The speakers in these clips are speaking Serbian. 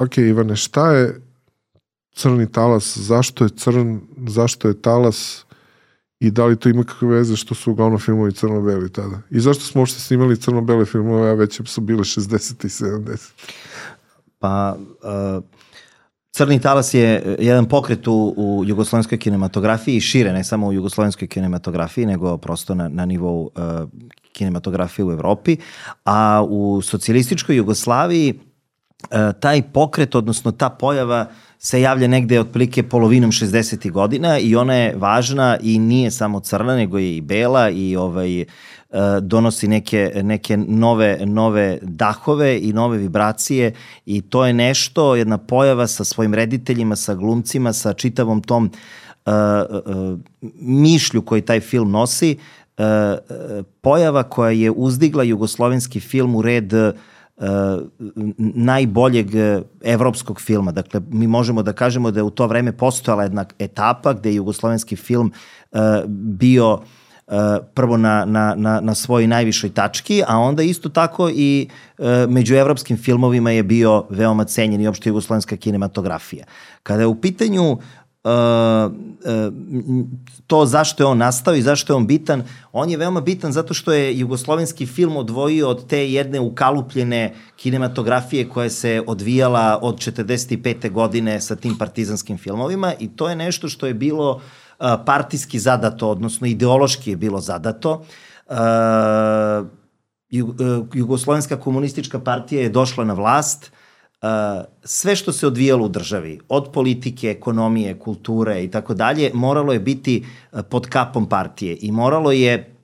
Ok, Ivane, šta je crni talas, zašto je crn, zašto je talas i da li to ima kakve veze što su uglavnom filmovi crno-beli tada? I zašto smo uopšte snimali crno-bele filmove, a već su bile 60. i 70. Pa, uh, Crni talas je jedan pokret u, u jugoslovenskoj kinematografiji i šire, ne samo u jugoslovenskoj kinematografiji, nego prosto na, na nivou uh, kinematografije u Evropi. A u socijalističkoj Jugoslaviji taj pokret, odnosno ta pojava se javlja negde otprilike polovinom 60. godina i ona je važna i nije samo crna, nego je i bela i ovaj, donosi neke, neke nove, nove dahove i nove vibracije i to je nešto, jedna pojava sa svojim rediteljima, sa glumcima, sa čitavom tom uh, uh, mišlju koji taj film nosi, uh, pojava koja je uzdigla jugoslovenski film u red uh, najboljeg evropskog filma. Dakle, mi možemo da kažemo da je u to vreme postojala jedna etapa gde je jugoslovenski film uh, bio uh, prvo na, na, na, na svojoj najvišoj tački, a onda isto tako i među evropskim filmovima je bio veoma cenjen i opšte jugoslovenska kinematografija. Kada je u pitanju Uh, uh, to zašto je on nastao i zašto je on bitan, on je veoma bitan zato što je jugoslovenski film odvojio od te jedne ukalupljene kinematografije koja se odvijala od 45. godine sa tim partizanskim filmovima i to je nešto što je bilo uh, partijski zadato, odnosno ideološki je bilo zadato. Jugoslovenska komunistička partija je došla na vlast, sve što se odvijalo u državi, od politike, ekonomije, kulture i tako dalje, moralo je biti pod kapom partije i moralo je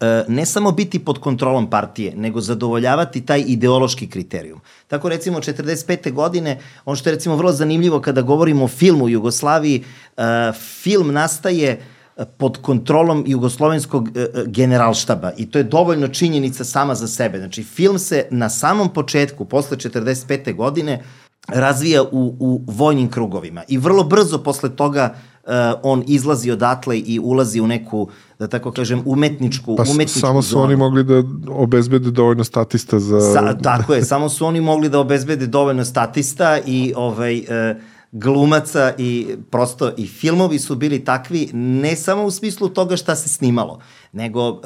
E, ne samo biti pod kontrolom partije, nego zadovoljavati taj ideološki kriterijum. Tako recimo 45. godine, ono što je recimo vrlo zanimljivo kada govorimo o filmu u Jugoslaviji, e, film nastaje pod kontrolom jugoslovenskog e, generalštaba i to je dovoljno činjenica sama za sebe. Znači film se na samom početku, posle 45. godine, razvija u, u vojnim krugovima i vrlo brzo posle toga uh, on izlazi odatle i ulazi u neku, da tako kažem, umetničku, pa, umetničku samo su zonu. oni mogli da obezbede dovoljno statista za... Sa, tako je, samo su oni mogli da obezbede dovoljno statista i ovaj, uh, glumaca i prosto i filmovi su bili takvi ne samo u smislu toga šta se snimalo, nego uh,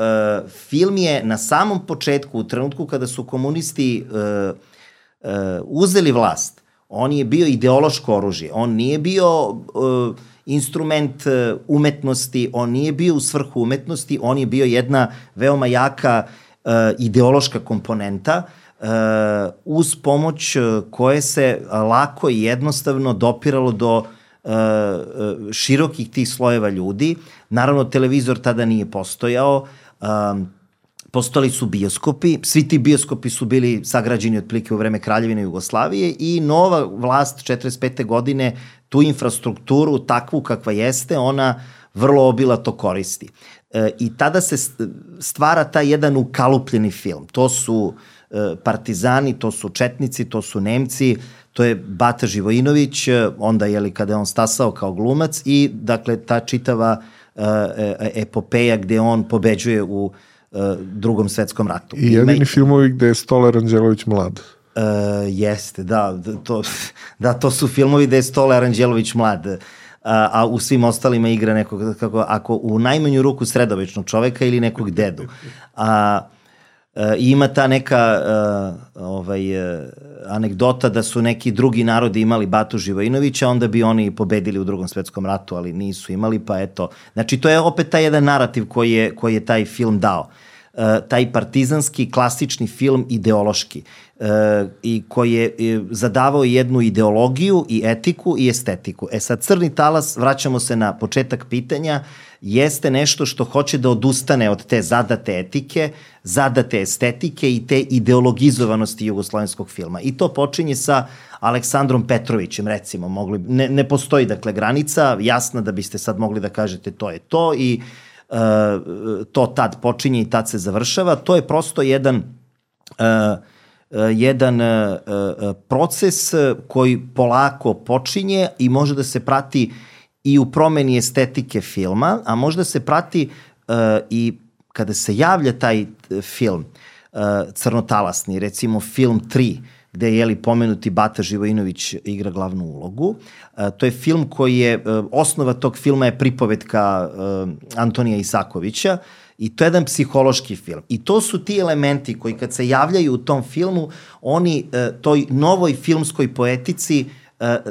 film je na samom početku, u trenutku kada su komunisti uh, uh, uzeli vlast, on je bio ideološko oružje, on nije bio uh, instrument uh, umetnosti, on nije bio u svrhu umetnosti, on je bio jedna veoma jaka uh, ideološka komponenta uh, uz pomoć uh, koje se lako i jednostavno dopiralo do uh, uh, širokih tih slojeva ljudi. Naravno, televizor tada nije postojao, postali su bioskopi, svi ti bioskopi su bili sagrađeni otprilike u vreme Kraljevine Jugoslavije i nova vlast 45. godine tu infrastrukturu takvu kakva jeste, ona vrlo obilato koristi. E, I tada se stvara taj jedan ukalupljeni film. To su e, partizani, to su četnici, to su Nemci, to je Bata Živojinović, e, onda je li kada je on stasao kao glumac i dakle ta čitava e, e epopeja gde on pobeđuje u uh, drugom svetskom ratu. I jedini Ima... filmovi gde je Stolar Anđelović mlad. Uh, jeste, da, to, da, to su filmovi gde je Stolar Anđelović mlad. Uh, a u svim ostalima igra nekog, kako, ako u najmanju ruku sredovečnog čoveka ili nekog dedu. A, E, ima ta neka uh, ovaj, uh, anegdota da su neki drugi narodi imali Batu Živojinovića, onda bi oni pobedili u drugom svetskom ratu, ali nisu imali, pa eto. Znači, to je opet taj jedan narativ koji je, koji je taj film dao. Uh, taj partizanski, klasični film, ideološki, uh, i koji je zadavao jednu ideologiju i etiku i estetiku. E sad, Crni talas, vraćamo se na početak pitanja, uh, jeste nešto što hoće da odustane od te zadate etike, zadate estetike i te ideologizovanosti jugoslovenskog filma. I to počinje sa Aleksandrom Petrovićem, recimo. Mogli, ne, ne postoji, dakle, granica jasna da biste sad mogli da kažete to je to i uh, to tad počinje i tad se završava. To je prosto jedan uh, jedan uh, proces koji polako počinje i može da se prati i u promeni estetike filma, a možda se prati uh, i kada se javlja taj uh, film uh, crnotalasni, recimo film 3, gde je jeli pomenuti Bata Živojinović igra glavnu ulogu. Uh, to je film koji je, uh, osnova tog filma je pripovetka uh, Antonija Isakovića, I to je jedan psihološki film. I to su ti elementi koji kad se javljaju u tom filmu, oni toj novoj filmskoj poetici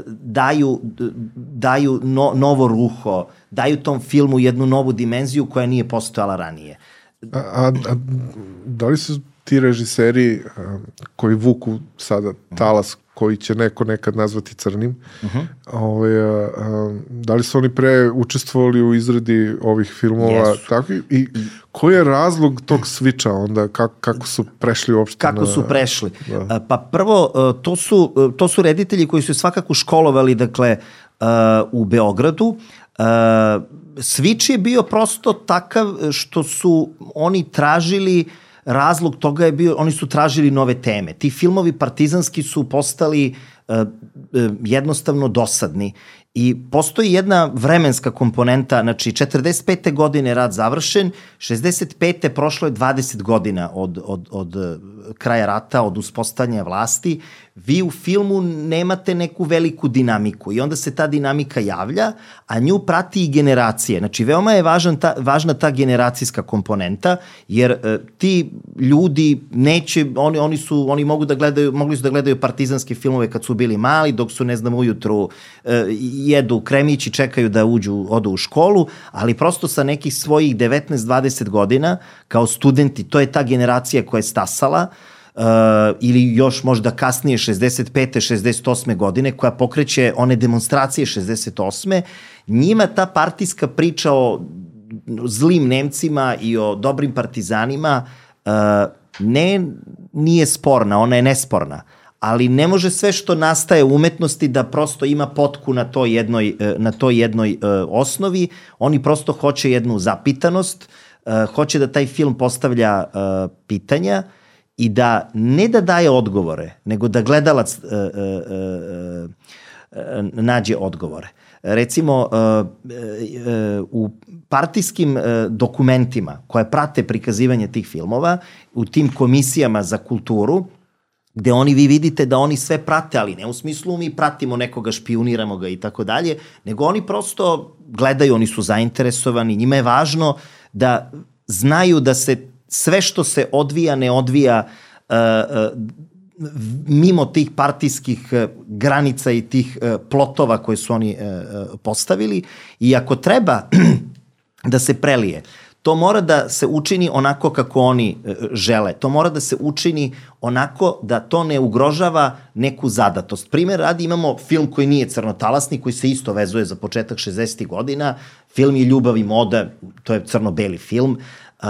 daju, daju no, novo ruho, daju tom filmu jednu novu dimenziju koja nije postojala ranije. A, a, a da li su ti režiseri a, koji vuku sada talas koji će neko nekad nazvati crnim, uh -huh. ovaj, a, a, da li su oni pre učestvovali u izradi ovih filmova yes. tako, i koji je razlog tog sviča onda, kako, kako su prešli uopšte? Kako na, su prešli? Da. Pa prvo, to su, to su reditelji koji su svakako školovali, dakle, u Beogradu, Uh, Switch je bio prosto takav što su oni tražili razlog toga je bio, oni su tražili nove teme. Ti filmovi partizanski su postali uh, jednostavno dosadni I postoji jedna vremenska komponenta, znači 45. godine rad završen, 65. prošlo je 20 godina od, od, od kraja rata, od uspostavljanja vlasti vi u filmu nemate neku veliku dinamiku i onda se ta dinamika javlja, a nju prati i generacije. Znači, veoma je važan ta, važna ta generacijska komponenta, jer e, ti ljudi neće, oni, oni su, oni mogu da gledaju, mogli su da gledaju partizanske filmove kad su bili mali, dok su, ne znam, ujutru e, jedu kremić i čekaju da uđu, odu u školu, ali prosto sa nekih svojih 19-20 godina, kao studenti, to je ta generacija koja je stasala, uh, ili još možda kasnije 65. 68. godine koja pokreće one demonstracije 68. Njima ta partijska priča o zlim Nemcima i o dobrim partizanima uh, ne nije sporna, ona je nesporna ali ne može sve što nastaje u umetnosti da prosto ima potku na to jednoj, uh, na to jednoj osnovi. Oni prosto hoće jednu zapitanost, hoće da taj film postavlja pitanja i da ne da daje odgovore, nego da gledalac uh, uh, uh, uh, nađe odgovore. Recimo, uh, uh, u partijskim dokumentima koje prate prikazivanje tih filmova, u tim komisijama za kulturu, gde oni vi vidite da oni sve prate, ali ne u smislu mi pratimo nekoga, špioniramo ga i tako dalje, nego oni prosto gledaju, oni su zainteresovani, njima je važno da znaju da se sve što se odvija, ne odvija uh, uh, mimo tih partijskih uh, granica i tih uh, plotova koje su oni uh, postavili i ako treba da se prelije, to mora da se učini onako kako oni žele. To mora da se učini onako da to ne ugrožava neku zadatost. Primer radi imamo film koji nije crnotalasni, koji se isto vezuje za početak 60. godina. Film je Ljubav i moda, to je crno-beli film. Uh,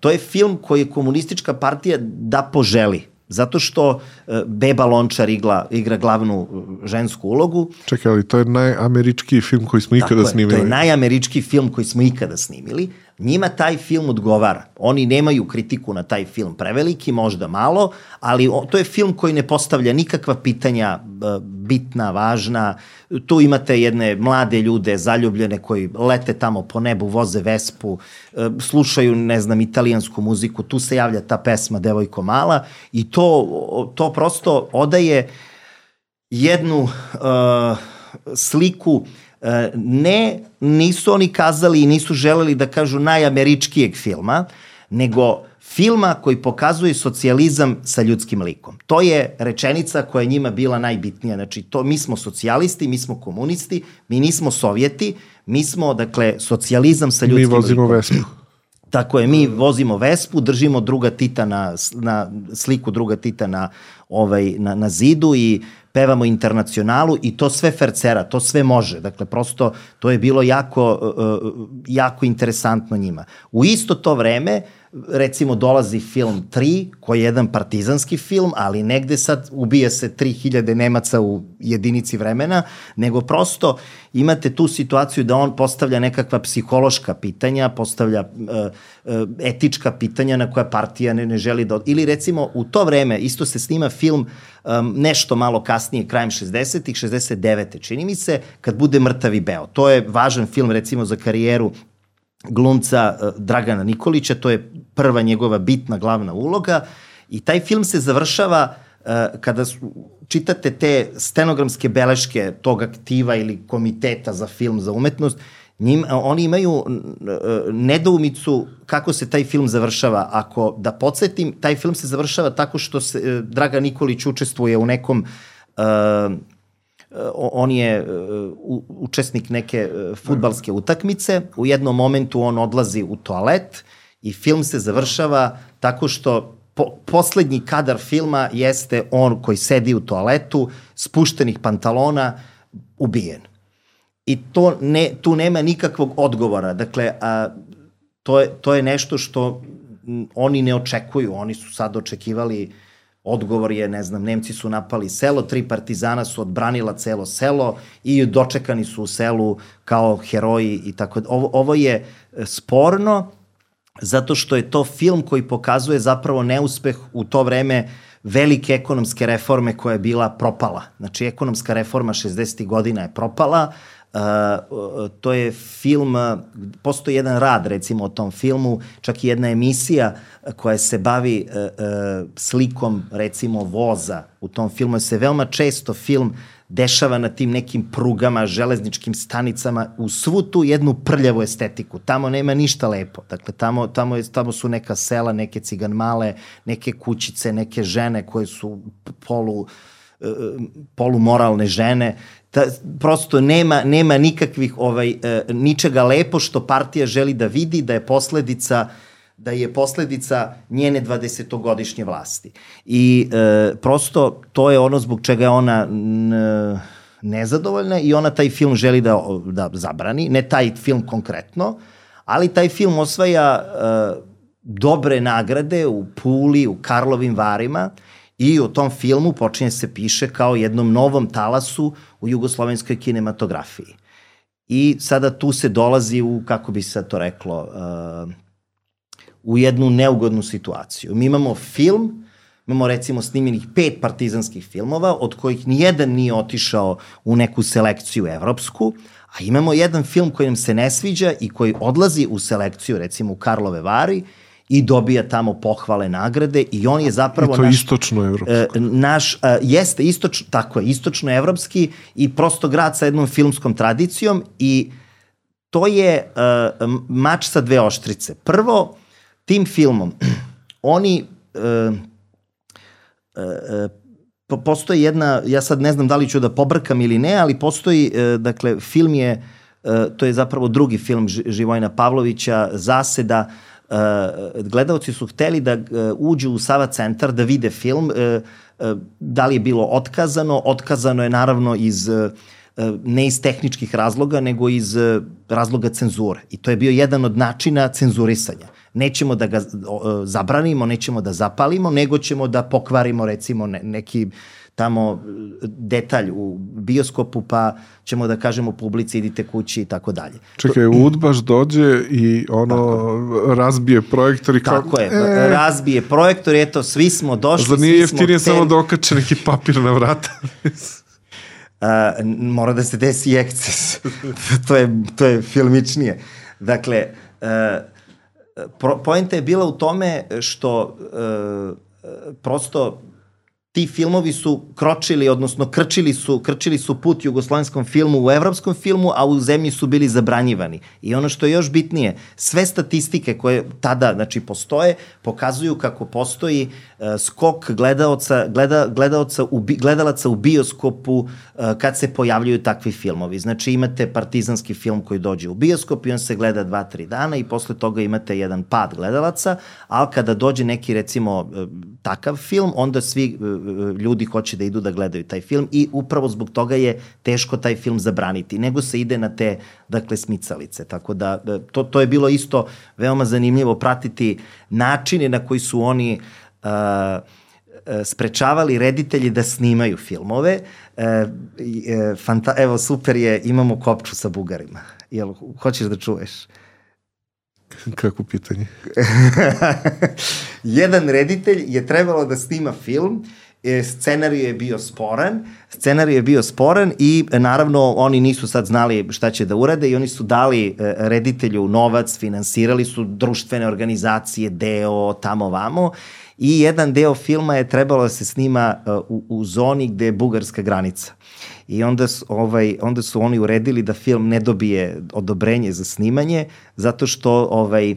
to je film koji je komunistička partija da poželi. Zato što e, Beba Lončar igla, igra glavnu e, žensku ulogu. Čekaj, ali to je najameričkiji film koji smo ikada Tako snimili. to je najameričkiji film koji smo ikada snimili. Njima taj film odgovara. Oni nemaju kritiku na taj film preveliki, možda malo, ali to je film koji ne postavlja nikakva pitanja bitna, važna. Tu imate jedne mlade ljude, zaljubljene, koji lete tamo po nebu, voze vespu, e, slušaju, ne znam, italijansku muziku. Tu se javlja ta pesma Devojko mala i to, to prosto odaje jednu uh, sliku uh, ne, nisu oni kazali i nisu želeli da kažu najameričkijeg filma, nego filma koji pokazuje socijalizam sa ljudskim likom. To je rečenica koja je njima bila najbitnija. Znači, to, mi smo socijalisti, mi smo komunisti, mi nismo sovjeti, mi smo, dakle, socijalizam sa ljudskim likom. Mi vozimo likom. Vespu. Tako je, mi vozimo Vespu, držimo druga Tita na, na sliku druga Tita na, ovaj, na, na zidu i pevamo internacionalu i to sve fercera, to sve može. Dakle, prosto to je bilo jako, uh, jako interesantno njima. U isto to vreme, recimo dolazi film 3, koji je jedan partizanski film, ali negde sad ubije se 3000 Nemaca u jedinici vremena, nego prosto imate tu situaciju da on postavlja nekakva psihološka pitanja, postavlja uh, etička pitanja na koja partija ne, ne želi da... Ili recimo u to vreme isto se snima film um, nešto malo kasnije, krajem 60-ih, 69. čini mi se, kad bude Mrtavi Beo. To je važan film recimo za karijeru glumca uh, Dragana Nikolića, to je prva njegova bitna glavna uloga i taj film se završava kada su, čitate te stenogramske beleške tog aktiva ili komiteta za film za umetnost, njim, oni imaju nedoumicu kako se taj film završava. Ako, da podsjetim, taj film se završava tako što se e, Draga Nikolić učestvuje u nekom on je učesnik neke futbalske utakmice, u jednom momentu on odlazi u toalet i film se završava tako što po, poslednji kadar filma jeste on koji sedi u toaletu, spuštenih pantalona, ubijen. I to ne, tu nema nikakvog odgovora. Dakle, a, to, je, to je nešto što oni ne očekuju. Oni su sad očekivali odgovor je, ne znam, Nemci su napali selo, tri partizana su odbranila celo selo i dočekani su u selu kao heroji i tako. Ovo, ovo je sporno zato što je to film koji pokazuje zapravo neuspeh u to vreme velike ekonomske reforme koja je bila propala. Znači, ekonomska reforma 60. godina je propala, Uh, to je film, postoji jedan rad recimo o tom filmu, čak i jedna emisija koja se bavi uh, uh, slikom recimo voza u tom filmu, se veoma često film dešava na tim nekim prugama, železničkim stanicama, u svu tu jednu prljavu estetiku. Tamo nema ništa lepo. Dakle, tamo, tamo, je, tamo su neka sela, neke ciganmale, neke kućice, neke žene koje su polu polumoralne žene ta, prosto nema, nema nikakvih ovaj, e, ničega lepo što partija želi da vidi da je posledica da je posledica njene 20-godišnje vlasti. I e, prosto to je ono zbog čega je ona n, nezadovoljna i ona taj film želi da, da zabrani, ne taj film konkretno, ali taj film osvaja e, dobre nagrade u Puli, u Karlovim Varima i u tom filmu počinje se piše kao jednom novom talasu u jugoslovenskoj kinematografiji. I sada tu se dolazi u, kako bi se to reklo, uh, u jednu neugodnu situaciju. Mi imamo film, imamo recimo snimljenih pet partizanskih filmova, od kojih nijedan nije otišao u neku selekciju evropsku, a imamo jedan film koji nam se ne sviđa i koji odlazi u selekciju, recimo u Karlove Vari, i dobija tamo pohvale nagrade i on je zapravo I to naš, istočno evropski. E, naš uh, jeste istočno tako je istočno evropski i prosto grad sa jednom filmskom tradicijom i to je uh, mač sa dve oštrice. Prvo tim filmom oni uh, uh, postoji jedna, ja sad ne znam da li ću da pobrkam ili ne, ali postoji, dakle, film je, to je zapravo drugi film Živojna Pavlovića, Zaseda, uh, gledalci su hteli da uh, uđu u Sava centar da vide film, uh, uh, da li je bilo otkazano, otkazano je naravno iz uh, ne iz tehničkih razloga, nego iz razloga cenzure. I to je bio jedan od načina cenzurisanja. Nećemo da ga zabranimo, nećemo da zapalimo, nego ćemo da pokvarimo recimo neki tamo detalj u bioskopu, pa ćemo da kažemo publici idite kući i tako dalje. Čekaj, Udbaš dođe i ono tako. razbije projektor i kao... Tako je, e... razbije projektor i eto, svi smo došli, Zar nije jeftinije te... samo da okače neki papir na vrata? Uh, mora da se desi ekces. to, je, to je filmičnije. Dakle, uh, pro, poenta je bila u tome što uh, prosto ti filmovi su kročili, odnosno krčili su, krčili su put jugoslovenskom filmu u evropskom filmu, a u zemlji su bili zabranjivani. I ono što je još bitnije, sve statistike koje tada znači, postoje, pokazuju kako postoji uh, skok gledaoca, gleda, gledaoca u, gledalaca u bioskopu uh, kad se pojavljuju takvi filmovi. Znači imate partizanski film koji dođe u bioskop i on se gleda dva, tri dana i posle toga imate jedan pad gledalaca, ali kada dođe neki recimo uh, takav film, onda svi ljudi hoće da idu da gledaju taj film i upravo zbog toga je teško taj film zabraniti, nego se ide na te, dakle, smicalice. Tako da, da to, to je bilo isto veoma zanimljivo pratiti načine na koji su oni uh, sprečavali reditelji da snimaju filmove. E, e, fanta, evo, super je, imamo kopču sa bugarima. Jel, hoćeš da čuješ? Kako pitanje? Jedan reditelj je trebalo da snima film e, scenarij je bio sporan, scenarij je bio sporan i e, naravno oni nisu sad znali šta će da urade i oni su dali e, reditelju novac, finansirali su društvene organizacije, deo, tamo vamo i jedan deo filma je trebalo da se snima u, u zoni gde je bugarska granica. I onda su, ovaj, onda su oni uredili da film ne dobije odobrenje za snimanje, zato što ovaj,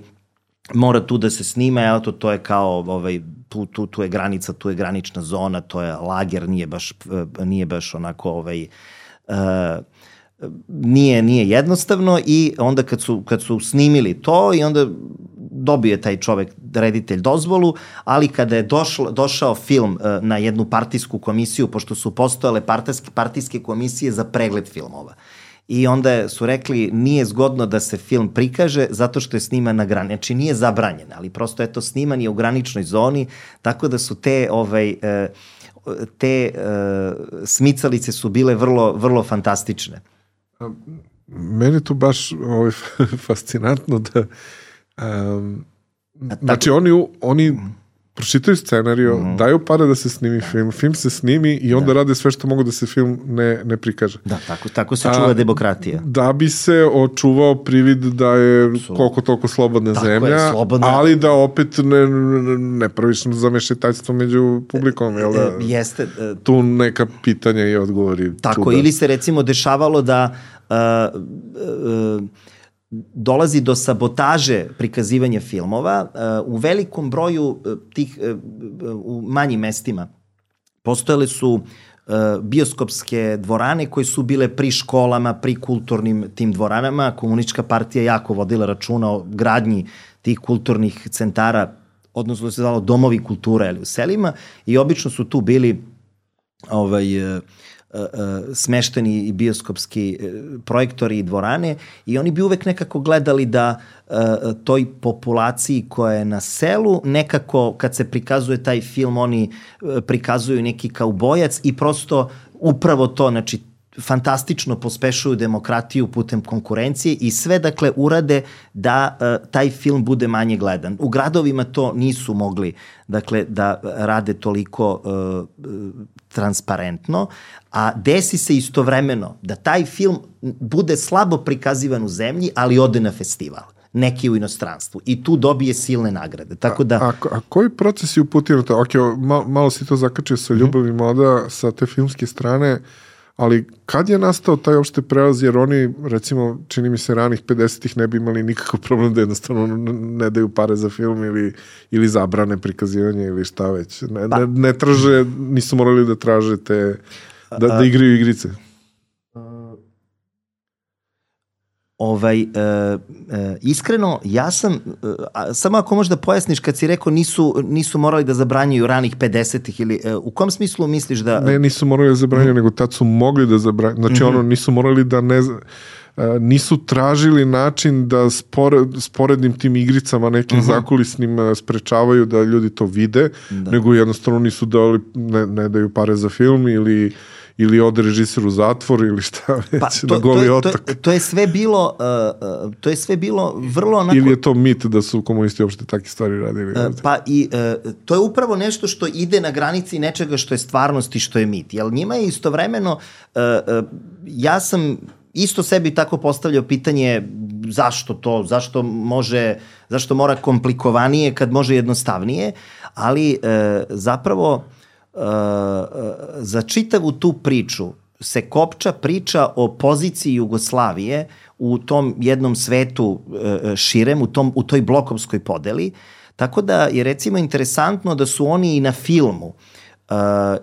mora tu da se snima, to, to je kao ovaj, tu, tu, tu je granica, tu je granična zona, to je lager, nije baš, eh, nije baš onako ovaj, uh, nije, nije jednostavno i onda kad su, kad su snimili to i onda dobije taj čovek, reditelj dozvolu, ali kada je došlo, došao film uh, na jednu partijsku komisiju, pošto su postojale partijske, partijske komisije za pregled filmova. I onda su rekli nije zgodno da se film prikaže zato što je sniman na grani. Znači nije zabranjen, ali prosto eto sniman je u graničnoj zoni, tako da su te ovaj, uh, te uh, smicalice su bile vrlo, vrlo fantastične. Meni to baš ovaj, fascinantno da um, znači oni, oni pročitaju scenariju, mm -hmm. daju pare da se snimi film, film se snimi i onda da. rade sve što mogu da se film ne, ne prikaže. Da, tako, tako se čuva A, demokratija. Da bi se očuvao privid da je Su... koliko toliko slobodna tako zemlja, je, slobodna... ali da opet ne, ne praviš zamešetajstvo među publikom, jel da? E, jeste. E, tu neka pitanja i odgovori. Tako, čuda. ili se recimo dešavalo da uh, uh, dolazi do sabotaže prikazivanja filmova uh, u velikom broju uh, tih uh, u manjim mestima postojale su bioskopske dvorane koje su bile pri školama, pri kulturnim tim dvoranama. Komunistička partija jako vodila računa o gradnji tih kulturnih centara, odnosno se zvalo domovi kulture ali u selima i obično su tu bili ovaj, uh, smešteni i bioskopski e, projektori i dvorane i oni bi uvek nekako gledali da e, toj populaciji koja je na selu nekako kad se prikazuje taj film oni e, prikazuju neki kaubojac i prosto upravo to znači fantastično pospešuju demokratiju putem konkurencije i sve dakle urade da uh, taj film bude manje gledan. U gradovima to nisu mogli dakle da rade toliko uh, transparentno, a desi se istovremeno da taj film bude slabo prikazivan u zemlji, ali ode na festival neki u inostranstvu i tu dobije silne nagrade. Tako da... A, a, a koji proces je uputio to? Ok, malo, malo si to zakačio sa mhm. ljubavi mm -hmm. moda sa te filmske strane, uh, ali kad je nastao taj opšte prelaz, jer oni, recimo, čini mi se, ranih 50-ih ne bi imali nikakav problem da jednostavno ne daju pare za film ili, ili zabrane prikazivanje ili šta već. Ne, pa. ne, ne traže, nisu morali da traže te, da, da igraju igrice. Ovaj, e, e, iskreno, ja sam, e, samo ako možda pojasniš kad si rekao nisu, nisu morali da zabranjuju ranih 50-ih ili e, u kom smislu misliš da... Ne, nisu morali da zabranjuju, mm. nego tad su mogli da zabranjuju. Znači mm -hmm. ono, nisu morali da ne... E, nisu tražili način da spored, sporednim tim igricama nekim mm -hmm. zakulisnim e, sprečavaju da ljudi to vide, da. nego jednostavno nisu dali, ne, ne daju pare za film ili ili ode režiser u zatvor ili šta već pa, to, na goli to, otok. To, to je sve bilo uh, uh, to je sve bilo vrlo onako... Ili je to mit da su komunisti uopšte takve stvari radili? Uh, pa i uh, to je upravo nešto što ide na granici nečega što je stvarnost i što je mit. Jel njima je istovremeno uh, uh, ja sam isto sebi tako postavljao pitanje zašto to, zašto može, zašto mora komplikovanije kad može jednostavnije, ali e, zapravo za čitavu tu priču se kopča priča o poziciji Jugoslavije u tom jednom svetu e, širem, u, tom, u toj blokovskoj podeli, tako da je recimo interesantno da su oni i na filmu uh,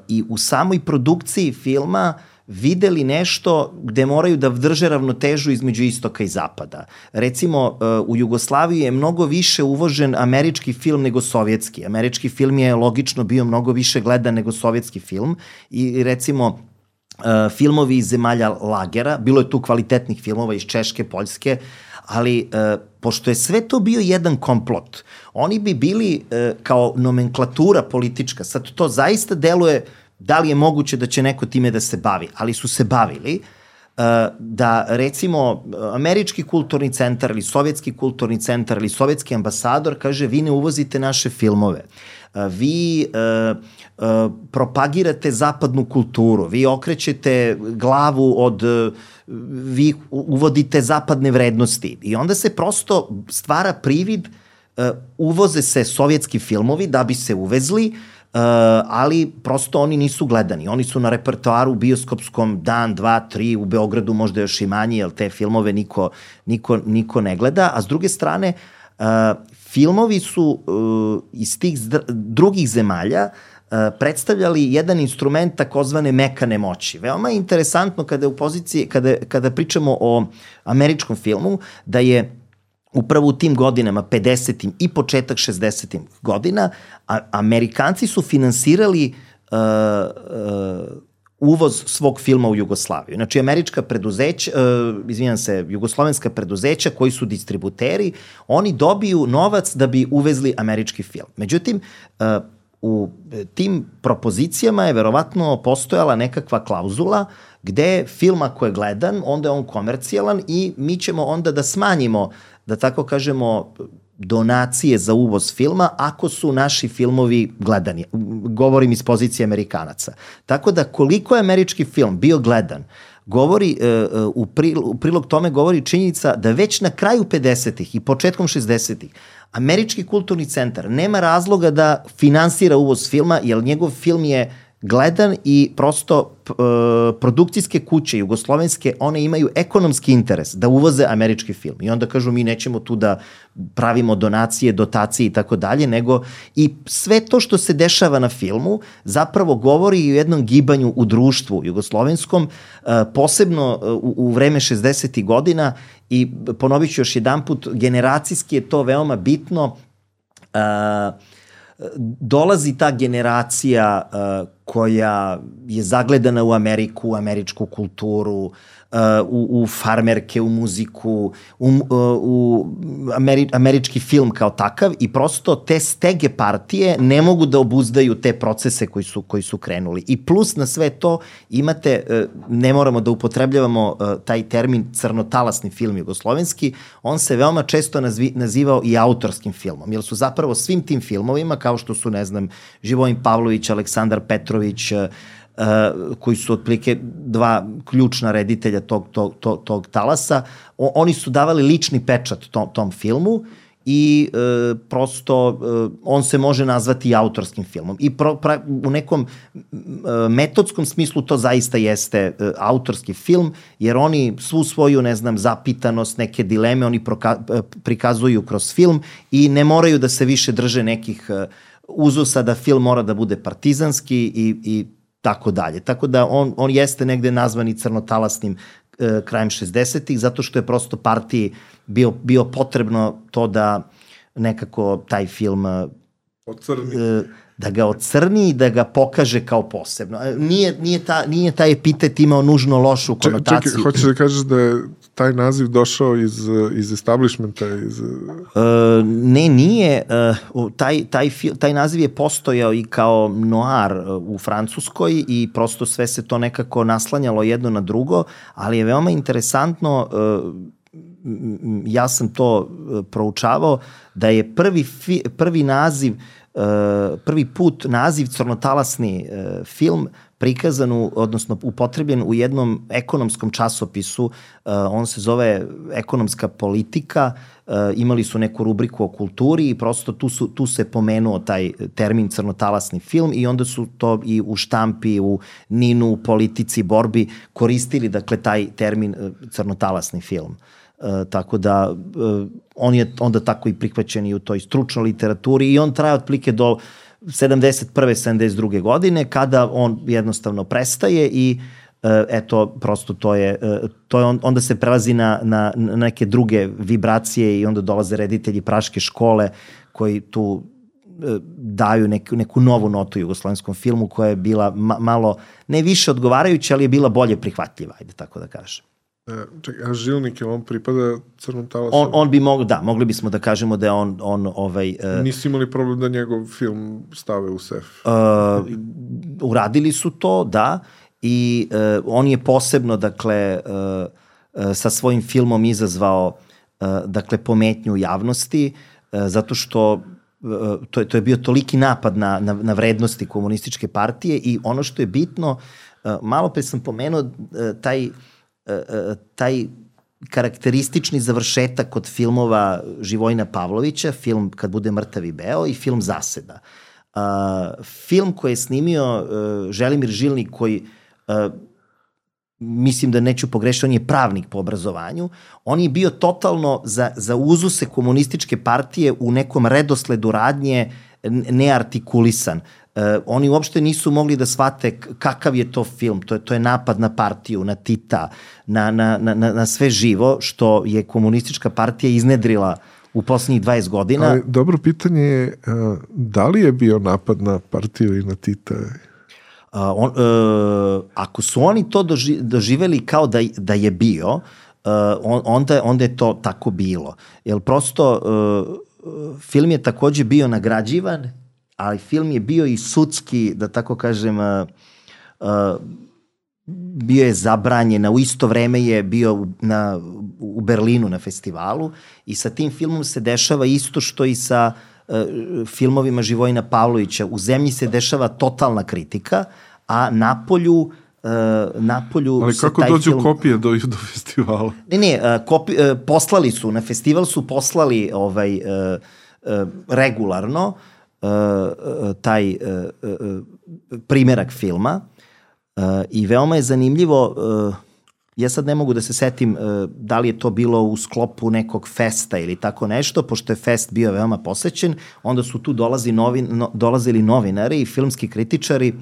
i u samoj produkciji filma uh, videli nešto gde moraju da drže ravnotežu između istoka i zapada. Recimo, e, u Jugoslaviji je mnogo više uvožen američki film nego sovjetski. Američki film je logično bio mnogo više gledan nego sovjetski film i recimo e, filmovi iz zemalja lagera, bilo je tu kvalitetnih filmova iz Češke, Poljske, ali e, pošto je sve to bio jedan komplot, oni bi bili kao nomenklatura politička, sad to zaista deluje da li je moguće da će neko time da se bavi, ali su se bavili, uh, da recimo američki kulturni centar ili sovjetski kulturni centar ili sovjetski ambasador kaže vi ne uvozite naše filmove, uh, vi uh, uh, propagirate zapadnu kulturu, vi okrećete glavu od, uh, vi uvodite zapadne vrednosti. I onda se prosto stvara privid uh, uvoze se sovjetski filmovi da bi se uvezli, ali prosto oni nisu gledani. Oni su na repertoaru bioskopskom dan, dva, tri, u Beogradu možda još i manje, jer te filmove niko, niko, niko ne gleda. A s druge strane, uh, filmovi su uh, iz tih drugih zemalja predstavljali jedan instrument takozvane mekane moći. Veoma je interesantno kada u poziciji, kada, kada pričamo o američkom filmu, da je upravo u tim godinama, 50. i početak 60. godina, a, Amerikanci su finansirali uh, uh, uvoz svog filma u Jugoslaviju. Znači, američka preduzeća, uh, izvinjam se, jugoslovenska preduzeća koji su distributeri, oni dobiju novac da bi uvezli američki film. Međutim, uh, u tim propozicijama je verovatno postojala nekakva klauzula gde film ako je gledan, onda je on komercijalan i mi ćemo onda da smanjimo da tako kažemo, donacije za uvoz filma ako su naši filmovi gledani. Govorim iz pozicije Amerikanaca. Tako da koliko je američki film bio gledan, govori e, u, prilog, u prilog tome govori činjenica da već na kraju 50-ih i početkom 60-ih Američki kulturni centar nema razloga da finansira uvoz filma, jer njegov film je gledan i prosto e, produkcijske kuće jugoslovenske, one imaju ekonomski interes da uvoze američki film. I onda kažu mi nećemo tu da pravimo donacije, dotacije i tako dalje, nego i sve to što se dešava na filmu zapravo govori i o jednom gibanju u društvu jugoslovenskom, e, posebno e, u, u vreme 60. godina i ponovit ću još jedan put, generacijski je to veoma bitno, uh, dolazi ta generacija uh, koja je zagledana u Ameriku, američku kulturu, u, u farmerke, u muziku, u, u Ameri, američki film kao takav i prosto te stege partije ne mogu da obuzdaju te procese koji su, koji su krenuli. I plus na sve to imate, e, ne moramo da upotrebljavamo e, taj termin crnotalasni film jugoslovenski, on se veoma često nazvi, nazivao i autorskim filmom, jer su zapravo svim tim filmovima, kao što su, ne znam, Živojin Pavlović, Aleksandar Petrović, koji su otplike dva ključna reditelja tog, tog, tog, tog talasa, o, oni su davali lični pečat tom, tom filmu i e, prosto e, on se može nazvati autorskim filmom. I pro, pra, u nekom e, metodskom smislu to zaista jeste e, autorski film, jer oni svu svoju, ne znam, zapitanost, neke dileme, oni proka, e, prikazuju kroz film i ne moraju da se više drže nekih e, uzusa da film mora da bude partizanski i, i tako dalje. Tako da on, on jeste negde nazvani crnotalasnim e, krajem 60-ih, zato što je prosto partiji bio, bio potrebno to da nekako taj film e, Ocrni. E, da ga ocrni i da ga pokaže kao posebno. E, nije, nije, ta, nije taj epitet imao nužno lošu konotaciju. Čekaj, hoćeš da kažeš da je taj naziv došao iz, iz establishmenta? Iz... Uh, ne, nije. Uh, taj, taj, taj naziv je postojao i kao noir u Francuskoj i prosto sve se to nekako naslanjalo jedno na drugo, ali je veoma interesantno uh, ja sam to proučavao, da je prvi, fi, prvi naziv uh, prvi put naziv crnotalasni uh, film prikazan, u, odnosno upotrebljen u jednom ekonomskom časopisu, uh, on se zove Ekonomska politika, imali su neku rubriku o kulturi i prosto tu, su, tu se pomenuo taj termin crnotalasni film i onda su to i u štampi, u Ninu, u politici, borbi koristili, dakle, taj termin crnotalasni film. Tako da uh, on je onda tako i prihvaćen i u toj stručnoj literaturi i on traje otplike do 71. 72. godine kada on jednostavno prestaje i uh, eto prosto to je uh, to je on, onda se prelazi na, na, neke druge vibracije i onda dolaze reditelji praške škole koji tu daju neku, neku novu notu jugoslovenskom filmu koja je bila ma, malo, ne više odgovarajuća, ali je bila bolje prihvatljiva, ajde tako da kažem. E, čekaj, a Žilnik je on pripada crnom talasu? On, on bi mogao, da, mogli bismo da kažemo da je on, on ovaj... Uh, Nisi imali problem da njegov film stave u sef? Uh, uradili su to, da, i uh, on je posebno, dakle, uh, uh, sa svojim filmom izazvao, uh, dakle, pometnju javnosti, uh, zato što uh, to je, to je bio toliki napad na, na, na vrednosti komunističke partije i ono što je bitno, uh, malo pre sam pomenuo uh, taj uh, taj karakteristični završetak kod filmova Živojna Pavlovića, film Kad bude mrtav i beo i film Zaseda. Uh, film koji je snimio uh, Želimir Žilnik koji uh, mislim da neću pogrešiti, on je pravnik po obrazovanju, on je bio totalno za, za uzuse komunističke partije u nekom redosledu radnje neartikulisan. Uh, oni uopšte nisu mogli da shvate kakav je to film, to je, to je napad na partiju, na Tita, na, na, na, na sve živo što je komunistička partija iznedrila u poslednjih 20 godina. Ali dobro pitanje je, uh, da li je bio napad na partiju i na Tita? Uh, on, uh, ako su oni to doži, doživeli kao da, da je bio, uh, on, onda, onda je to tako bilo. Jer prosto uh, film je takođe bio nagrađivan, ali film je bio i sudski, da tako kažem, uh, uh, bio je zabranjen, u isto vreme je bio na, u Berlinu na festivalu i sa tim filmom se dešava isto što i sa uh, filmovima Živojina Pavlovića. U zemlji se dešava totalna kritika, a Napolju uh, Napolju Ali kako dođu film... kopije do, do festivala? Ne, ne, uh, kopi, uh, poslali su, na festival su poslali ovaj, uh, uh, regularno uh, uh, taj uh, uh, primerak filma i veoma je zanimljivo ja sad ne mogu da se setim uh, da li je to bilo u sklopu nekog festa ili tako nešto, pošto je fest bio veoma posećen, onda su tu dolazi novin, no, dolazili novinari i filmski kritičari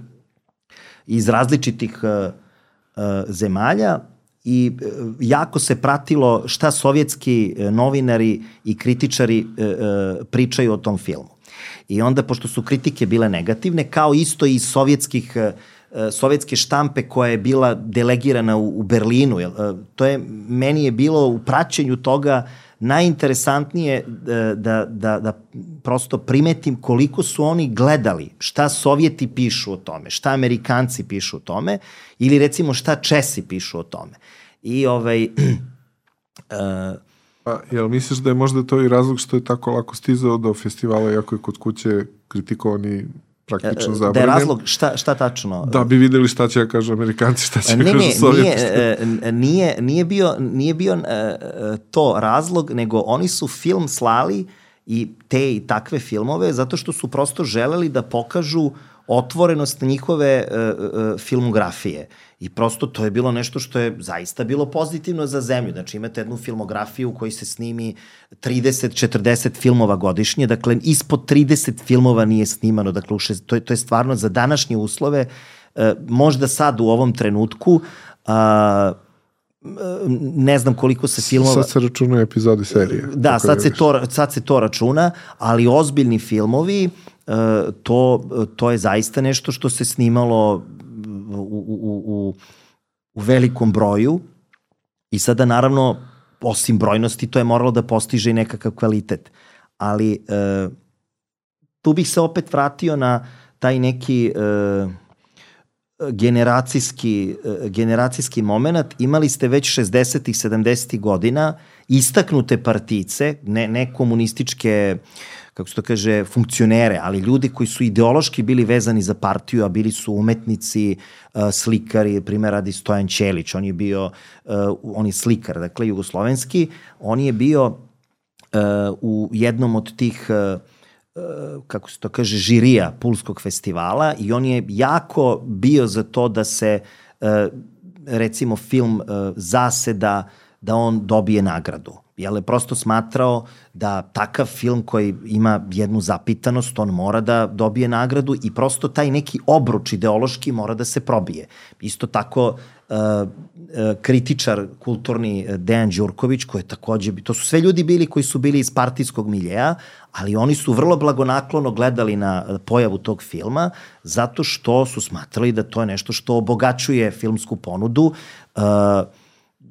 iz različitih uh, uh, zemalja i uh, jako se pratilo šta sovjetski novinari i kritičari uh, uh, pričaju o tom filmu. I onda, pošto su kritike bile negativne, kao isto i sovjetskih uh, E, sovjetske štampe koja je bila delegirana u, u Berlinu. E, to je, meni je bilo u praćenju toga najinteresantnije da, da, da prosto primetim koliko su oni gledali, šta Sovjeti pišu o tome, šta Amerikanci pišu o tome, ili recimo šta Česi pišu o tome. I ovaj... uh, Pa, jel misliš da je možda to i razlog što je tako lako stizao do festivala, iako je kod kuće kritikovani praktično zabranjen. Da je razlog, šta, šta tačno? Da bi videli šta će ja kažu Amerikanci, šta će ne, kažu Sovjeti. Nije, e, nije, nije bio, nije bio e, to razlog, nego oni su film slali i te i takve filmove zato što su prosto želeli da pokažu otvorenost njihove uh, filmografije. I prosto to je bilo nešto što je zaista bilo pozitivno za zemlju. Znači imate jednu filmografiju u kojoj se snimi 30-40 filmova godišnje, dakle ispod 30 filmova nije snimano, dakle u šest, to, je, to je stvarno za današnje uslove, uh, možda sad u ovom trenutku, uh, ne znam koliko se filmova... Sad se računaju epizodi serije. Da, sad se, to, sad se to računa, ali ozbiljni filmovi, to, to je zaista nešto što se snimalo u, u, u, u velikom broju i sada naravno osim brojnosti to je moralo da postiže i nekakav kvalitet. Ali e, tu bih se opet vratio na taj neki e, generacijski, e, generacijski moment. Imali ste već 60. i 70. godina istaknute partice, ne, ne komunističke kako se to kaže, funkcionere, ali ljudi koji su ideološki bili vezani za partiju, a bili su umetnici, uh, slikari, primjer radi Stojan Ćelić, on je bio, uh, on je slikar, dakle, jugoslovenski, on je bio uh, u jednom od tih kako se to kaže, žirija Pulskog festivala i on je jako bio za to da se recimo film Zaseda da on dobije nagradu Jel je prosto smatrao da takav film koji ima jednu zapitanost, on mora da dobije nagradu i prosto taj neki obruč ideološki mora da se probije. Isto tako uh, uh, kritičar kulturni uh, Dejan Đurković, koji je takođe, to su sve ljudi bili koji su bili iz partijskog miljeja, ali oni su vrlo blagonaklono gledali na pojavu tog filma, zato što su smatrali da to je nešto što obogaćuje filmsku ponudu. Uh,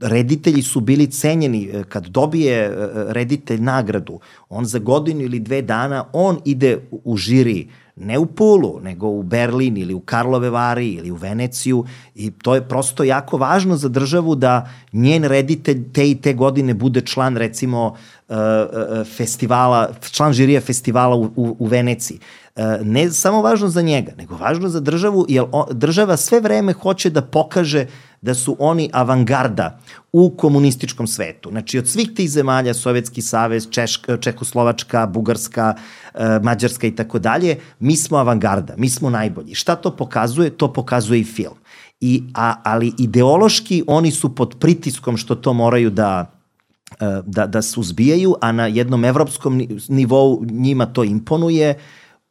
reditelji su bili cenjeni, e, kad dobije e, reditelj nagradu, on za godinu ili dve dana, on ide u žiri ne u Pulu, nego u Berlin ili u Karlove Vari ili u Veneciju i to je prosto jako važno za državu da njen reditelj te i te godine bude član recimo uh, uh, festivala, član žirija festivala u, u, u Veneciji. Uh, ne samo važno za njega, nego važno za državu, jer država sve vreme hoće da pokaže da su oni avangarda u komunističkom svetu. Znači, od svih tih zemalja, Sovjetski savez, Češka, Čekoslovačka, Bugarska, e, Mađarska i tako dalje, mi smo avangarda, mi smo najbolji. Šta to pokazuje? To pokazuje i film. I, a, ali ideološki oni su pod pritiskom što to moraju da e, da, da se uzbijaju, a na jednom evropskom nivou njima to imponuje,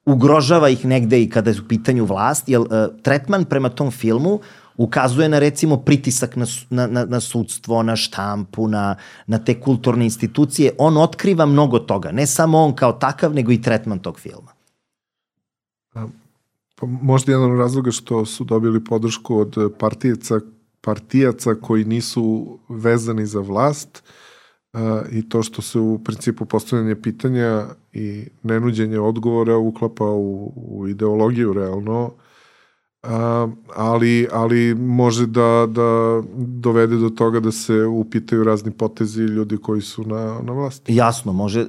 ugrožava ih negde i kada je u pitanju vlast, jer uh, tretman prema tom filmu ukazuje na recimo pritisak na, na, na, na sudstvo, na štampu, na, na te kulturne institucije. On otkriva mnogo toga. Ne samo on kao takav, nego i tretman tog filma. Pa možda jedan od razloga što su dobili podršku od partijaca, partijaca koji nisu vezani za vlast uh, i to što se u principu postavljanje pitanja i nenuđenje odgovora uklapa u, u ideologiju realno ali, ali može da, da dovede do toga da se upitaju razni potezi ljudi koji su na, na vlasti. Jasno, može. Uh,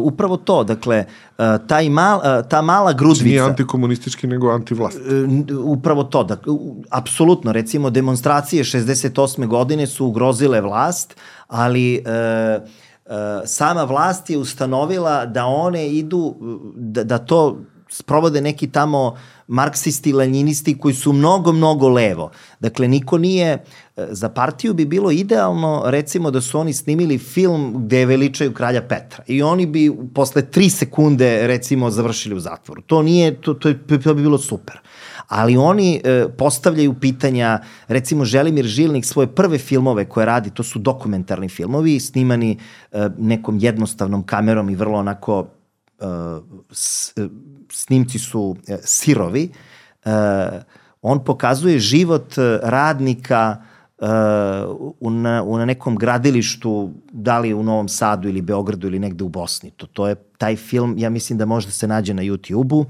upravo to, dakle, uh, taj mal, uh, ta mala grudvica... Nije antikomunistički, nego antivlast. Uh, upravo to, da, uh, apsolutno, recimo, demonstracije 68. godine su ugrozile vlast, ali... Uh, sama vlast je ustanovila da one idu, da, da to sprovode neki tamo marksisti, lenjinisti koji su mnogo, mnogo levo. Dakle, niko nije, e, za partiju bi bilo idealno recimo da su oni snimili film gde veličaju kralja Petra i oni bi posle tri sekunde recimo završili u zatvoru. To nije, to, to, to bi bilo super ali oni e, postavljaju pitanja, recimo Želimir Žilnik svoje prve filmove koje radi, to su dokumentarni filmovi, snimani e, nekom jednostavnom kamerom i vrlo onako e, s, snimci su e, sirovi, e, on pokazuje život e, radnika u, na, u na nekom gradilištu, da li u Novom Sadu ili Beogradu ili negde u Bosni. To, to je taj film, ja mislim da može da se nađe na YouTube-u. Uh,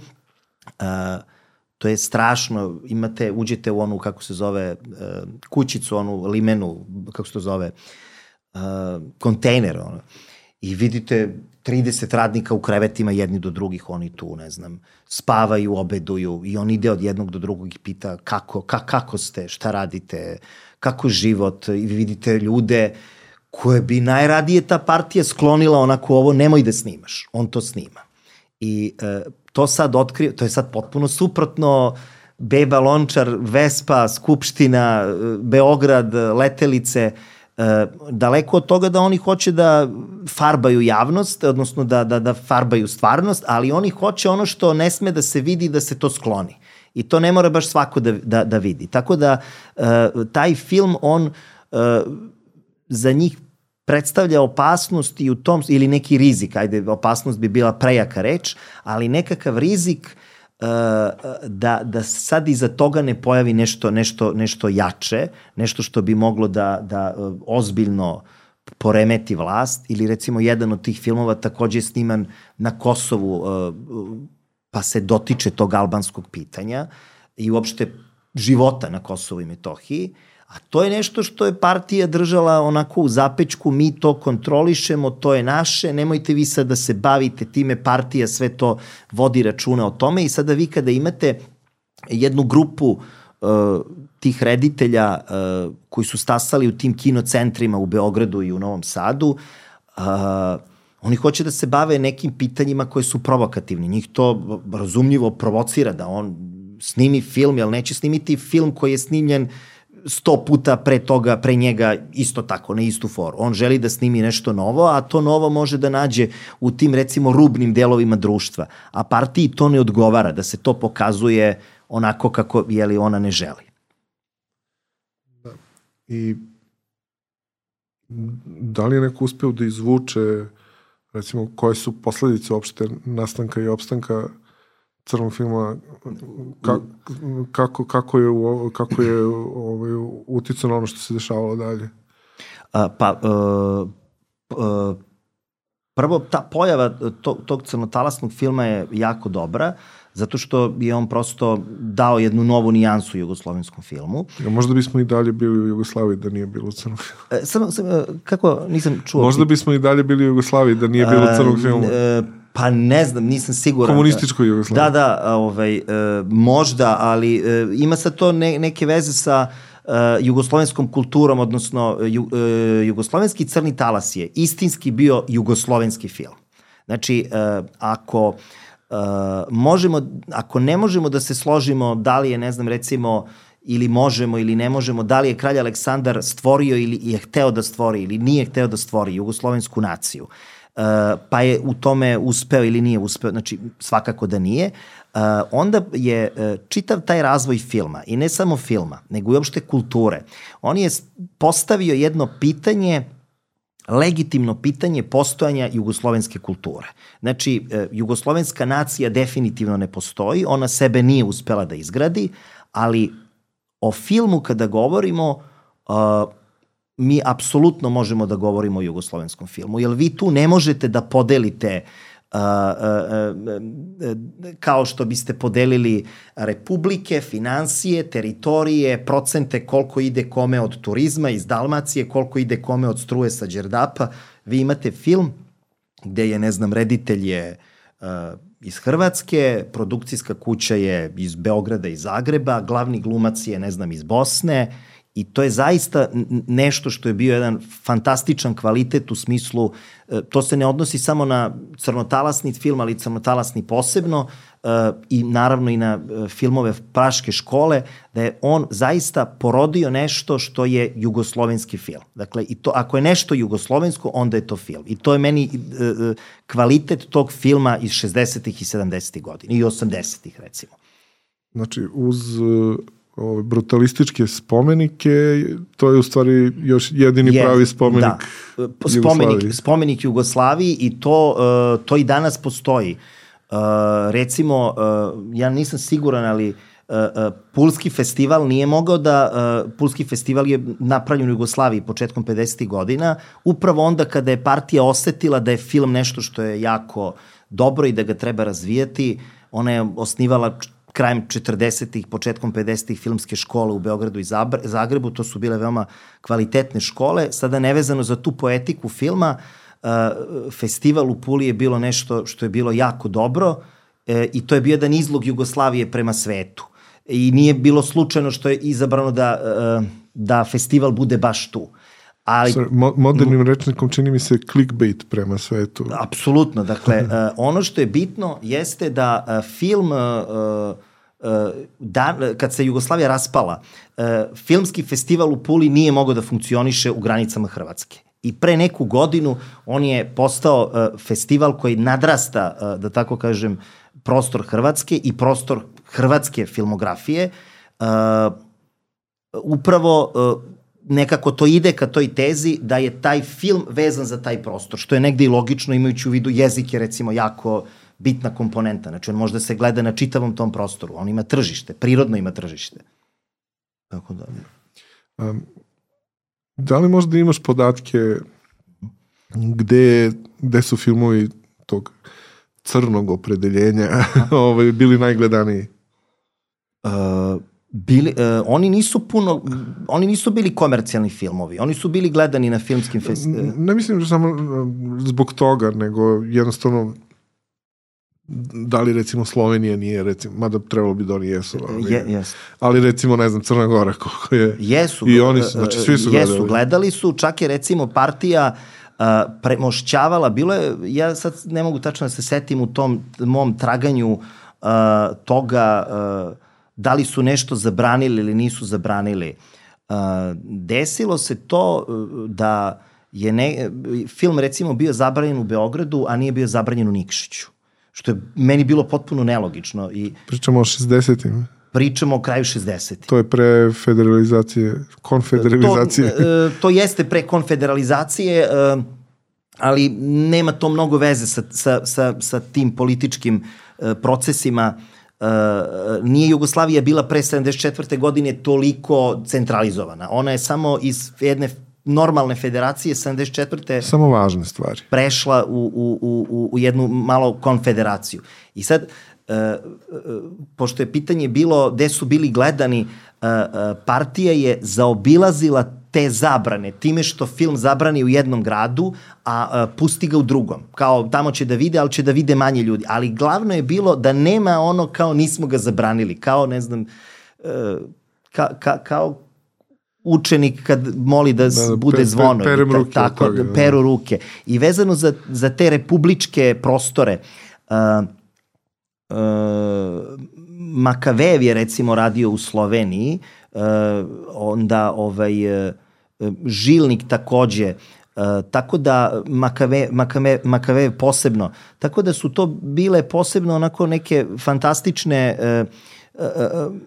to je strašno, imate, uđete u onu, kako se zove, uh, kućicu, onu limenu, kako se to zove, uh, kontejner, ono, i vidite 30 radnika u krevetima jedni do drugih, oni tu, ne znam, spavaju, obeduju i on ide od jednog do drugog i pita kako, ka, kako ste, šta radite, kako život i vidite ljude koje bi najradije ta partija sklonila onako ovo, nemoj da snimaš, on to snima. I e, to sad otkrije, to je sad potpuno suprotno Beba Lončar, Vespa, Skupština, e, Beograd, Letelice, daleko od toga da oni hoće da farbaju javnost, odnosno da, da, da farbaju stvarnost, ali oni hoće ono što ne sme da se vidi da se to skloni. I to ne mora baš svako da, da, da vidi. Tako da uh, taj film, on uh, za njih predstavlja opasnost i u tom, ili neki rizik, ajde, opasnost bi bila prejaka reč, ali nekakav rizik da, da sad iza toga ne pojavi nešto, nešto, nešto jače, nešto što bi moglo da, da e, ozbiljno poremeti vlast ili recimo jedan od tih filmova takođe je sniman na Kosovu e, pa se dotiče tog albanskog pitanja i uopšte života na Kosovu i Metohiji A to je nešto što je partija držala onako u zapečku, mi to kontrolišemo, to je naše, nemojte vi sad da se bavite time, partija sve to vodi računa o tome i sada vi kada imate jednu grupu uh, tih reditelja uh, koji su stasali u tim kinocentrima u Beogradu i u Novom Sadu, uh, oni hoće da se bave nekim pitanjima koje su provokativni. Njih to razumljivo provocira da on snimi film, jer neće snimiti film koji je snimljen uh, sto puta pre toga, pre njega isto tako, na istu foru. On želi da snimi nešto novo, a to novo može da nađe u tim recimo rubnim delovima društva. A partiji to ne odgovara, da se to pokazuje onako kako je li ona ne želi. Da. I da li je neko uspeo da izvuče recimo koje su posledice opšte nastanka i opstanka crnog filma ka, kako, kako je, kako je ovaj, uticano ono što se dešavalo dalje? A, pa, uh, uh, prvo, ta pojava tog, tog crnotalasnog filma je jako dobra, zato što je on prosto dao jednu novu nijansu jugoslovenskom filmu. Ja, možda bismo i dalje bili u Jugoslaviji da nije bilo crnog filma. E, samo, sam, e, kako, nisam čuo. Možda bismo i dalje bili u Jugoslaviji da nije bilo crnog filma. E, pa ne znam, nisam siguran. Komunističkoj Jugoslaviji. Da, da, ovaj, e, možda, ali e, ima sad to ne, neke veze sa uh, jugoslovenskom kulturom, odnosno ju, uh, jugoslovenski crni talas je istinski bio jugoslovenski film. Znači, uh, ako uh, možemo, ako ne možemo da se složimo da li je, ne znam, recimo, ili možemo ili ne možemo, da li je kralj Aleksandar stvorio ili je hteo da stvori ili nije hteo da stvori jugoslovensku naciju, uh, pa je u tome uspeo ili nije uspeo, znači svakako da nije, uh, onda je uh, čitav taj razvoj filma, i ne samo filma, nego i uopšte kulture, on je postavio jedno pitanje legitimno pitanje postojanja jugoslovenske kulture. Znači, e, jugoslovenska nacija definitivno ne postoji, ona sebe nije uspela da izgradi, ali o filmu kada govorimo, mi apsolutno možemo da govorimo o jugoslovenskom filmu, jer vi tu ne možete da podelite Uh, uh, uh, kao što biste podelili republike, financije, teritorije, procente koliko ide kome od turizma iz Dalmacije, koliko ide kome od struje sa Đerdapa. Vi imate film gde je, ne znam, reditelj je uh, iz Hrvatske, produkcijska kuća je iz Beograda i Zagreba, glavni glumac je, ne znam, iz Bosne i to je zaista nešto što je bio jedan fantastičan kvalitet u smislu, e, to se ne odnosi samo na crnotalasni film, ali crnotalasni posebno, uh, i naravno i na uh, filmove Praške škole, da je on zaista porodio nešto što je jugoslovenski film. Dakle, i to, ako je nešto jugoslovensko, onda je to film. I to je meni kvalitet tog filma iz 60. i 70. godina i 80. recimo. Znači, uz ove, brutalističke spomenike, to je u stvari još jedini je, pravi spomenik da. spomenik, Jugoslaviji. Spomenik Jugoslaviji i to, to i danas postoji. Uh, Uh, recimo, uh, ja nisam siguran, ali uh, uh, Pulski festival nije mogao da, uh, Pulski festival je napravljen u Jugoslaviji početkom 50. godina, upravo onda kada je partija osetila da je film nešto što je jako dobro i da ga treba razvijati, ona je osnivala krajem 40-ih, početkom 50-ih filmske škole u Beogradu i Zagrebu, to su bile veoma kvalitetne škole, sada nevezano za tu poetiku filma, uh, festival u Puli je bilo nešto što je bilo jako dobro e, i to je bio jedan izlog Jugoslavije prema svetu. I nije bilo slučajno što je izabrano da, e, da festival bude baš tu. Ali, Sorry, mo modernim rečnikom čini mi se clickbait prema svetu. Apsolutno. Dakle, uh, ono što je bitno jeste da uh, film uh, uh, da, kad se Jugoslavija raspala, uh, filmski festival u Puli nije mogao da funkcioniše u granicama Hrvatske. I pre neku godinu on je postao uh, festival koji nadrasta, uh, da tako kažem, prostor Hrvatske i prostor hrvatske filmografije. Uh, upravo uh, nekako to ide ka toj tezi da je taj film vezan za taj prostor, što je negde i logično imajući u vidu jezik je recimo jako bitna komponenta. Znači on možda se gleda na čitavom tom prostoru. On ima tržište, prirodno ima tržište. Tako da... Um, Da li možda imaš podatke gde, gde su filmovi tog crnog opredeljenja ovaj, bili najgledaniji? Uh, bili, uh, oni nisu puno, oni nisu bili komercijalni filmovi, oni su bili gledani na filmskim festivalima. Ne mislim da samo zbog toga, nego jednostavno da li recimo Slovenija nije recimo, mada trebalo bi da oni jesu. Ali, je, yes. ali recimo ne znam Crna Gora koliko je. Jesu. I oni su, znači svi su jesu, gledali. gledali su, čak je recimo partija uh, premošćavala, bilo je, ja sad ne mogu tačno da se setim u tom mom traganju uh, toga uh, da li su nešto zabranili ili nisu zabranili. Uh, desilo se to uh, da je ne, film recimo bio zabranjen u Beogradu, a nije bio zabranjen u Nikšiću što je meni bilo potpuno nelogično. I Pričamo o 60-im. Pričamo o kraju 60. To je pre federalizacije, konfederalizacije. To, e, to jeste pre konfederalizacije, ali nema to mnogo veze sa, sa, sa, sa tim političkim procesima. Nije Jugoslavija bila pre 74. godine toliko centralizovana. Ona je samo iz jedne normalne federacije 74. Samo važne stvari. Prešla u, u, u, u jednu malo konfederaciju. I sad, pošto je pitanje bilo gde su bili gledani, partija je zaobilazila te zabrane, time što film zabrani u jednom gradu, a, a pusti ga u drugom. Kao tamo će da vide, ali će da vide manje ljudi. Ali glavno je bilo da nema ono kao nismo ga zabranili, kao ne znam, e, ka, ka, kao učenik kad moli da, da, da bude pe, zvono. Pe, perem ruke. Tako, toga, da, peru ruke. I vezano za, za te republičke prostore, uh, uh, Makavev je recimo radio u Sloveniji, uh, onda ovaj, uh, Žilnik takođe, Uh, tako da Makave, Makave, Makave posebno. Tako da su to bile posebno onako neke fantastične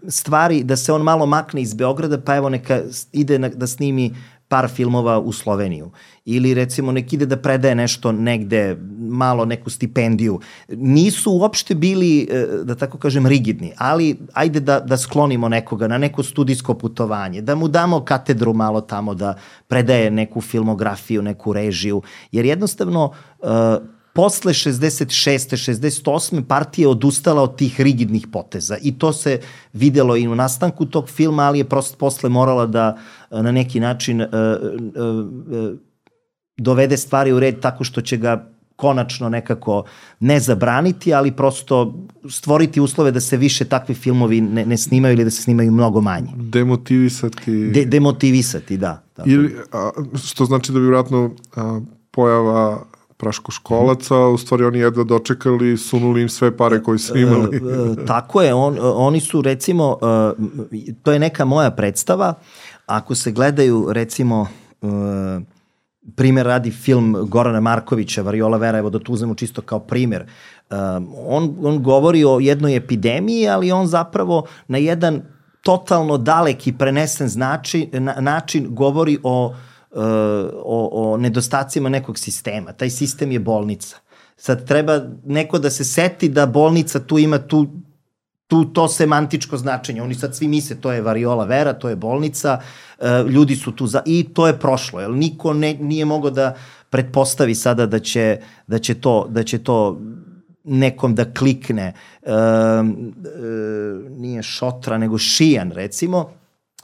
stvari da se on malo makne iz Beograda pa evo neka ide na, da snimi par filmova u Sloveniju. Ili recimo nek ide da predaje nešto negde, malo neku stipendiju. Nisu uopšte bili, e, da tako kažem, rigidni, ali ajde da, da sklonimo nekoga na neko studijsko putovanje, da mu damo katedru malo tamo da predaje neku filmografiju, neku režiju, jer jednostavno uh, posle 66. 68. partija je odustala od tih rigidnih poteza i to se videlo i u nastanku tog filma, ali je prosto posle morala da e, na neki način uh, uh, dovede stvari u red tako što će ga konačno nekako ne zabraniti, ali prosto stvoriti uslove da se više takvi filmovi ne, ne snimaju ili da se snimaju mnogo manje. Demotivisati. De, demotivisati, da. Tako. Ili, a, što znači da bi vratno a, pojava praškoškolaca, u stvari oni jedva dočekali, sunuli im sve pare koje su imali. E, e, tako je, on, oni su recimo, e, to je neka moja predstava, ako se gledaju recimo primer radi film Gorana Markovića, Variola Vera, evo da tu uzmemo čisto kao primer. on, on govori o jednoj epidemiji, ali on zapravo na jedan totalno dalek i prenesen znači, na, način govori o uh, o, o nedostacima nekog sistema. Taj sistem je bolnica. Sad treba neko da se seti da bolnica tu ima tu tu to semantičko značenje. Oni sad svi misle to je variola vera, to je bolnica, e, ljudi su tu za i to je prošlo. Jel niko ne nije mogao da pretpostavi sada da će da će to da će to nekom da klikne. E, e, nije Šotra nego Šijan recimo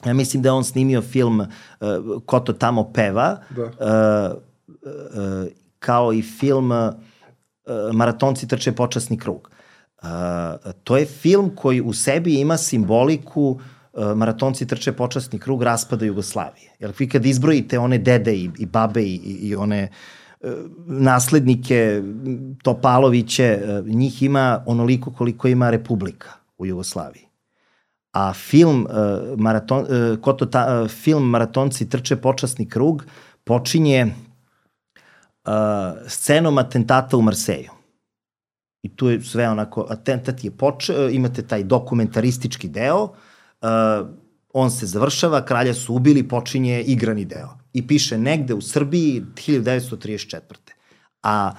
ja mislim da je on snimio film uh, Ko to tamo peva, da. uh, uh, kao i film uh, Maratonci trče počasni krug. Uh, to je film koji u sebi ima simboliku uh, Maratonci trče počasni krug raspada Jugoslavije. Jer vi kad izbrojite one dede i, i babe i, i one uh, naslednike Topaloviće, uh, njih ima onoliko koliko ima Republika u Jugoslaviji a film, uh, maraton, uh, koto ta, uh, film Maratonci trče počasni krug počinje uh, scenom atentata u Marseju. I tu je sve onako, atentat je počeo, imate taj dokumentaristički deo, uh, on se završava, kralja su ubili, počinje igrani deo. I piše negde u Srbiji 1934. A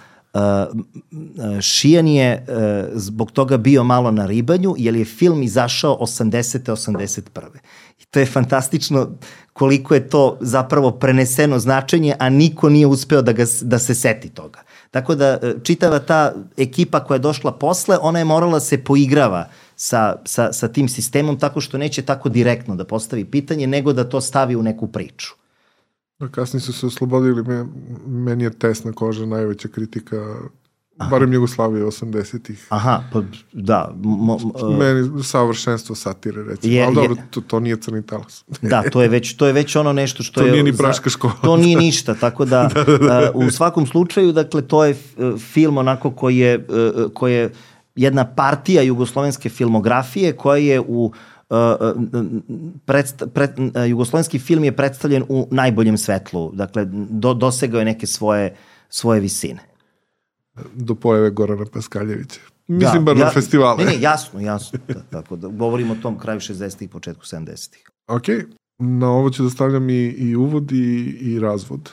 Šijan je zbog toga bio malo na ribanju, jer je film izašao 80. 81. I to je fantastično koliko je to zapravo preneseno značenje, a niko nije uspeo da, ga, da se seti toga. Tako da čitava ta ekipa koja je došla posle, ona je morala se poigrava sa, sa, sa tim sistemom tako što neće tako direktno da postavi pitanje, nego da to stavi u neku priču. Da, kasnije su se oslobodili, meni je tesna koža najveća kritika Aha. barem Jugoslavije 80-ih. Aha, pa da. Mo, uh, Meni savršenstvo satire, recimo. Je, Ali dobro, to, to nije crni talas. da, to je već, to je već ono nešto što to je... To nije ni praška škola. To nije ništa, tako da, da, da, da. Uh, u svakom slučaju, dakle, to je film onako koji je, uh, koji je jedna partija jugoslovenske filmografije koja je u predsta, pred, jugoslovenski film je predstavljen u najboljem svetlu. Dakle, do, dosegao je neke svoje, svoje visine. Do pojave Gorana Paskaljevića. Mislim, da, bar ja, na festivale. Ne, ne, jasno, jasno. Da, tako da, govorimo o tom kraju 60-ih i početku 70-ih. Ok, na ovo ću da stavljam i, i uvod i, i razvod.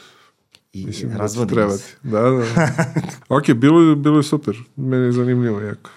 I Mislim, razvod da trebati. Da, da. ok, bilo, bilo je super. Meni je zanimljivo jako.